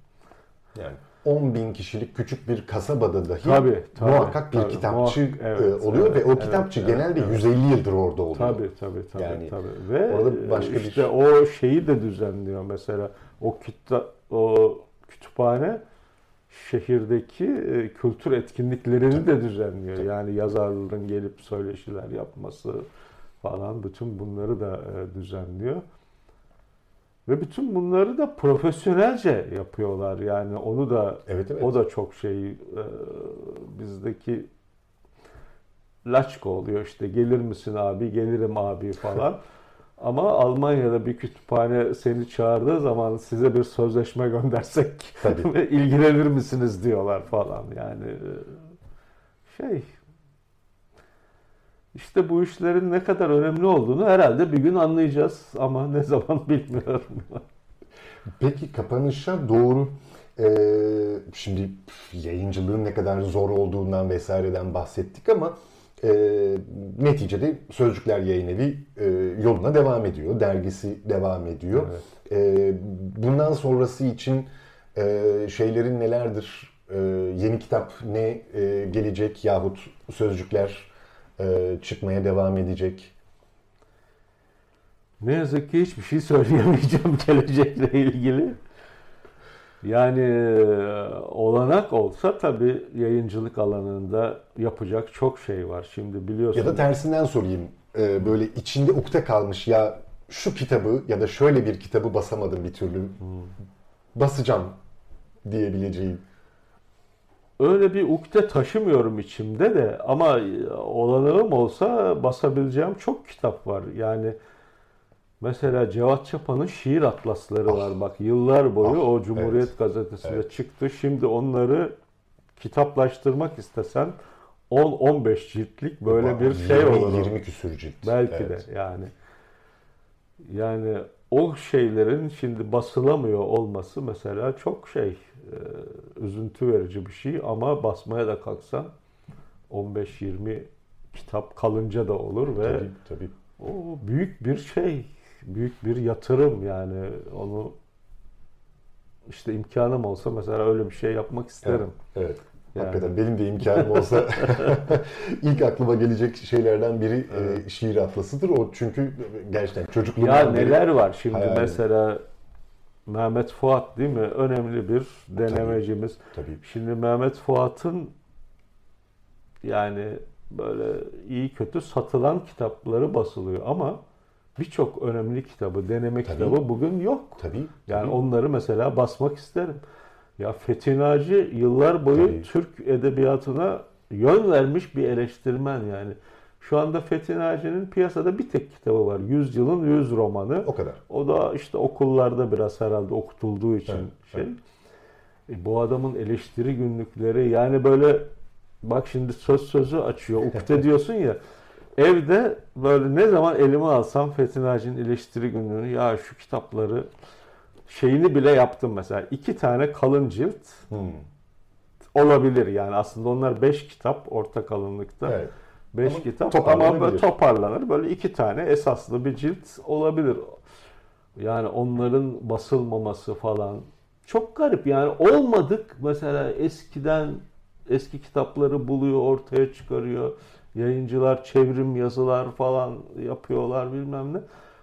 Yani 10 bin kişilik küçük bir kasabada dahi Tabii, tabii, muhakkak bir tabii. kitapçı Muhak- evet, e, oluyor evet, ve o kitapçı evet, genelde evet. 150 yıldır orada oluyor. Tabii tabii tabii Yani tabii. Ve orada başka bir- işte o şeyi de düzenliyor mesela o kitap o kütüphane şehirdeki e, kültür etkinliklerini de düzenliyor. Yani yazarların gelip söyleşiler yapması falan bütün bunları da e, düzenliyor. Ve bütün bunları da profesyonelce yapıyorlar. Yani onu da Evet, evet. o da çok şey e, bizdeki laçka oluyor işte gelir misin abi gelirim abi falan. Ama Almanya'da bir kütüphane seni çağırdığı zaman size bir sözleşme göndersek Tabii. ilgilenir misiniz diyorlar falan. Yani e, şey işte bu işlerin ne kadar önemli olduğunu herhalde bir gün anlayacağız ama ne zaman bilmiyorum. Peki kapanışa doğru e, şimdi yayıncılığın ne kadar zor olduğundan vesaireden bahsettik ama e, neticede Sözcükler Yayın Evi e, yoluna devam ediyor. Dergisi devam ediyor. E, bundan sonrası için e, şeylerin nelerdir? E, yeni kitap ne e, gelecek yahut Sözcükler e, çıkmaya devam edecek? Ne yazık ki hiçbir şey söyleyemeyeceğim gelecekle ilgili. Yani e, olanak olsa tabii yayıncılık alanında yapacak çok şey var. Şimdi biliyorsun. Ya da tersinden sorayım. Ee, böyle içinde ukde kalmış ya şu kitabı ya da şöyle bir kitabı basamadım bir türlü. Basacağım diyebileceğim. Öyle bir ukde taşımıyorum içimde de ama e, olanağım olsa basabileceğim çok kitap var. Yani mesela Cevat Çapa'nın şiir atlasları var. Bak yıllar boyu Ah, o Cumhuriyet evet. Gazetesi'nde Evet. çıktı. Şimdi onları kitaplaştırmak istesen 10-15 ciltlik böyle bir şey 20, olur. o. 20 küsür cilt. Belki Evet. de yani. Yani o şeylerin şimdi basılamıyor olması mesela çok şey üzüntü verici bir şey ama basmaya da kalksan 15-20 kitap kalınca da olur ve Tabii, tabii. o büyük bir şey, büyük bir yatırım yani onu işte imkanım olsa mesela öyle bir şey yapmak isterim. Evet. Yani. Hakikaten benim de imkanım olsa ilk aklıma gelecek şeylerden biri e, şiir atlasıdır. O çünkü gerçekten çocukluğumdan Ya neler var şimdi hayalim. mesela Mehmet Fuat değil mi? Önemli bir denemecimiz. Tabii. Şimdi Mehmet Fuat'ın yani böyle iyi kötü satılan kitapları basılıyor ama birçok önemli kitabı, deneme Tabii. kitabı bugün yok. Tabii. Yani tabii. onları mesela basmak isterim. Ya Fethi Naci yıllar boyu Tabii. Türk edebiyatına yön vermiş bir eleştirmen yani. Şu anda Fethi Naci'nin piyasada bir tek kitabı var. Yüzyılın Yüz romanı. o kadar. O da işte okullarda biraz herhalde okutulduğu için Evet, şey. evet. E, bu adamın eleştiri günlükleri yani böyle bak şimdi söz sözü açıyor. Ukde diyorsun ya. Evde böyle ne zaman elime alsam Fethi Naci'nin eleştiri günlüğünü ya şu kitapları şeyini bile yaptım mesela. iki tane kalın cilt Hmm. olabilir yani aslında onlar beş kitap orta kalınlıkta. Evet. 5 Ama kitap toparlanabilir. ama böyle toparlanır. Böyle iki tane esaslı bir cilt olabilir. Yani onların basılmaması falan çok garip. Yani olmadık mesela eskiden eski kitapları buluyor, ortaya çıkarıyor. Yayıncılar çevrim yazılar falan yapıyorlar bilmem ne.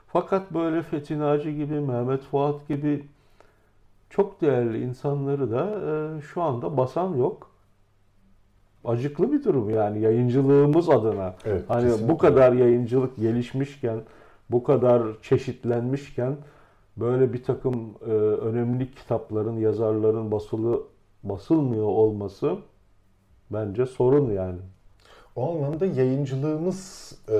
Fakat böyle Fethi Naci gibi, Mehmet Fuat gibi çok değerli insanları da e, şu anda basan yok. Acıklı bir durum yani yayıncılığımız adına. Evet, hani kesinlikle. bu kadar yayıncılık gelişmişken, bu kadar çeşitlenmişken böyle bir takım e, önemli kitapların, yazarların basılı basılmıyor olması bence sorun yani. O anlamda yayıncılığımız e,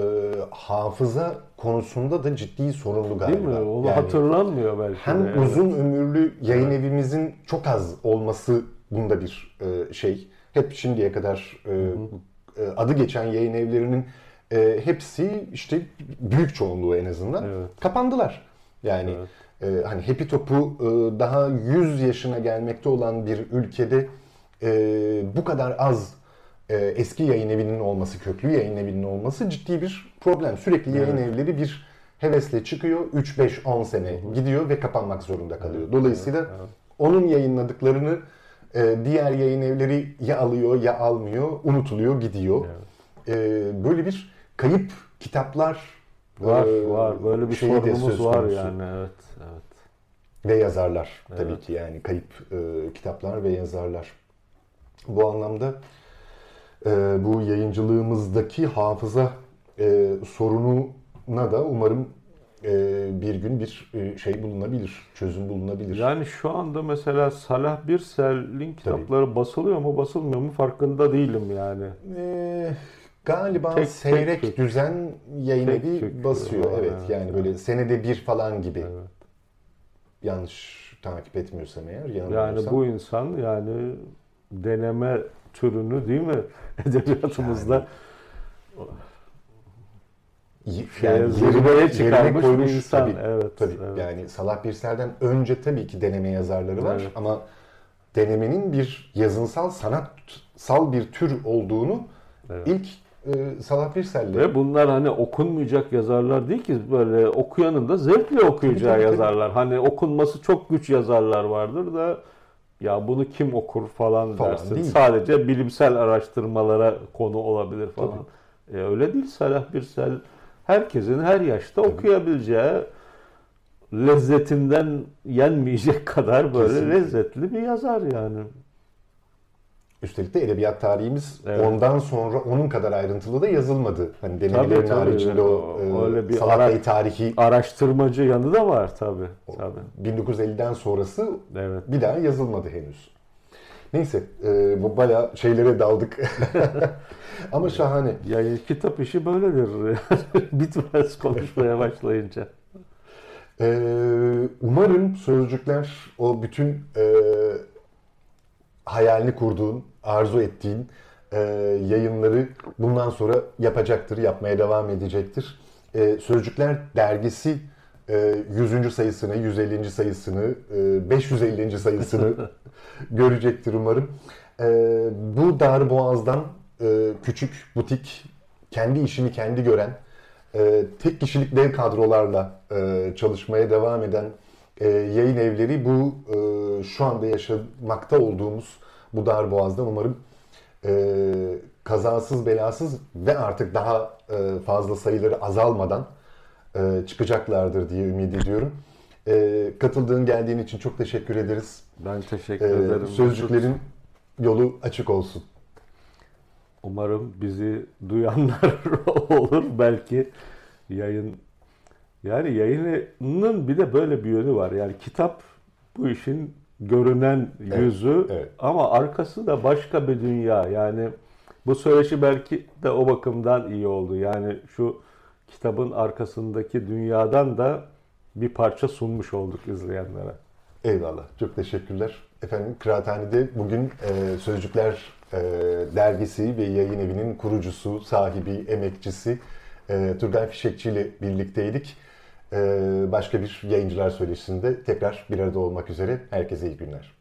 hafıza konusunda da ciddi sorunlu galiba. Değil mi? Onu Yani hatırlanmıyor belki. hem de. Evet. uzun ömürlü yayın evimizin çok az olması bunda bir e, şey. Hep şimdiye kadar e, e, adı geçen yayın evlerinin e, hepsi işte büyük çoğunluğu en azından Evet. kapandılar. Yani e, hani Happy Top'u e, daha 100 yaşına gelmekte olan bir ülkede e, bu kadar az e, eski yayın evinin olması, köklü yayın evinin olması ciddi bir problem. Sürekli yayın evleri bir hevesle çıkıyor, 3 5 10 sene gidiyor ve kapanmak zorunda kalıyor. Dolayısıyla onun yayınladıklarını diğer yayın evleri ya alıyor ya almıyor, unutuluyor, gidiyor. E, böyle bir kayıp kitaplar Var e, var böyle bir sorunumuz var yani evet evet. Ve yazarlar tabii ki yani kayıp e, kitaplar ve yazarlar. Bu anlamda e, bu yayıncılığımızdaki hafıza e, sorununa da umarım bir gün bir e, şey bulunabilir, çözüm bulunabilir. Yani şu anda mesela Salah Birsel'in kitapları basılıyor mu basılmıyor mu farkında değilim yani. Ee, galiba Tek- seyrek tek düzen yayın Tek evi basıyor. Var, Evet evet, yani böyle senede bir falan gibi. Evet. Yanlış takip etmiyorsam eğer Yani bu insan yani deneme türünü değil mi edebiyatımızda Y- şeye, zirveye çıkarmış bir koymuş insan. tabii. Evet, Tabii. evet. Yani Salah Birsel'den önce tabii ki deneme yazarları var Evet. ama denemenin bir yazınsal sanatsal bir tür olduğunu Evet. ilk e, Salah Birsel'le Ve bunlar hani okunmayacak yazarlar değil ki böyle okuyanın da zevkle okuyacağı Tabii, tabii, tabii. yazarlar. Hani okunması çok güç yazarlar vardır da ya bunu kim okur falan, Falan dersin. değil. Sadece bilimsel araştırmalara konu olabilir falan. E, öyle değil Salah Birsel herkesin her yaşta okuyabileceği lezzetinden yenmeyecek kadar böyle Kesinlikle. lezzetli bir yazar yani. Üstelik de edebiyat tarihimiz Evet. ondan sonra onun kadar ayrıntılı da yazılmadı. Hani denemelerin Tabii, tabii. haricinde o, O- öyle e, bir Salah ara- tarihi Araştırmacı yanı da var tabii. tabii. 1950'den sonrası Evet. bir daha yazılmadı henüz. Neyse e, bu bayağı şeylere daldık. Ama şahane. Ya kitap işi böyledir. Bitmez konuşmaya başlayınca. Ee, umarım sözcükler o bütün e, hayalini kurduğun, arzu ettiğin e, yayınları bundan sonra yapacaktır, yapmaya devam edecektir. E, sözcükler dergisi 100. sayısını, 150. sayısını, e, 550. sayısını görecektir umarım. E, bu dar boğazdan e, küçük butik, kendi işini kendi gören, e, tek kişilik dev kadrolarla e, çalışmaya devam eden e, yayın evleri bu e, şu anda yaşamakta olduğumuz bu dar boğazdan umarım e, kazasız belasız ve artık daha e, fazla sayıları azalmadan e, çıkacaklardır diye ümit ediyorum. E, katıldığın geldiğin için çok teşekkür ederiz. Ben teşekkür E, ederim. sözcüklerin yolu açık olsun. Umarım bizi duyanlar olur belki yayın yani yayının bir de böyle bir yönü var. Yani kitap bu işin görünen Evet, yüzü evet. ama arkası da başka bir dünya. Yani bu söyleşi belki de o bakımdan iyi oldu. Yani şu kitabın arkasındaki dünyadan da bir parça sunmuş olduk izleyenlere. Eyvallah. Çok teşekkürler. Efendim Kıraathane'de bugün e, Sözcükler e, dergisi ve yayın evinin kurucusu, sahibi, emekçisi e, Turgay Fişekçi ile birlikteydik. E, başka bir yayıncılar söyleşisinde tekrar bir arada olmak üzere. Herkese iyi günler.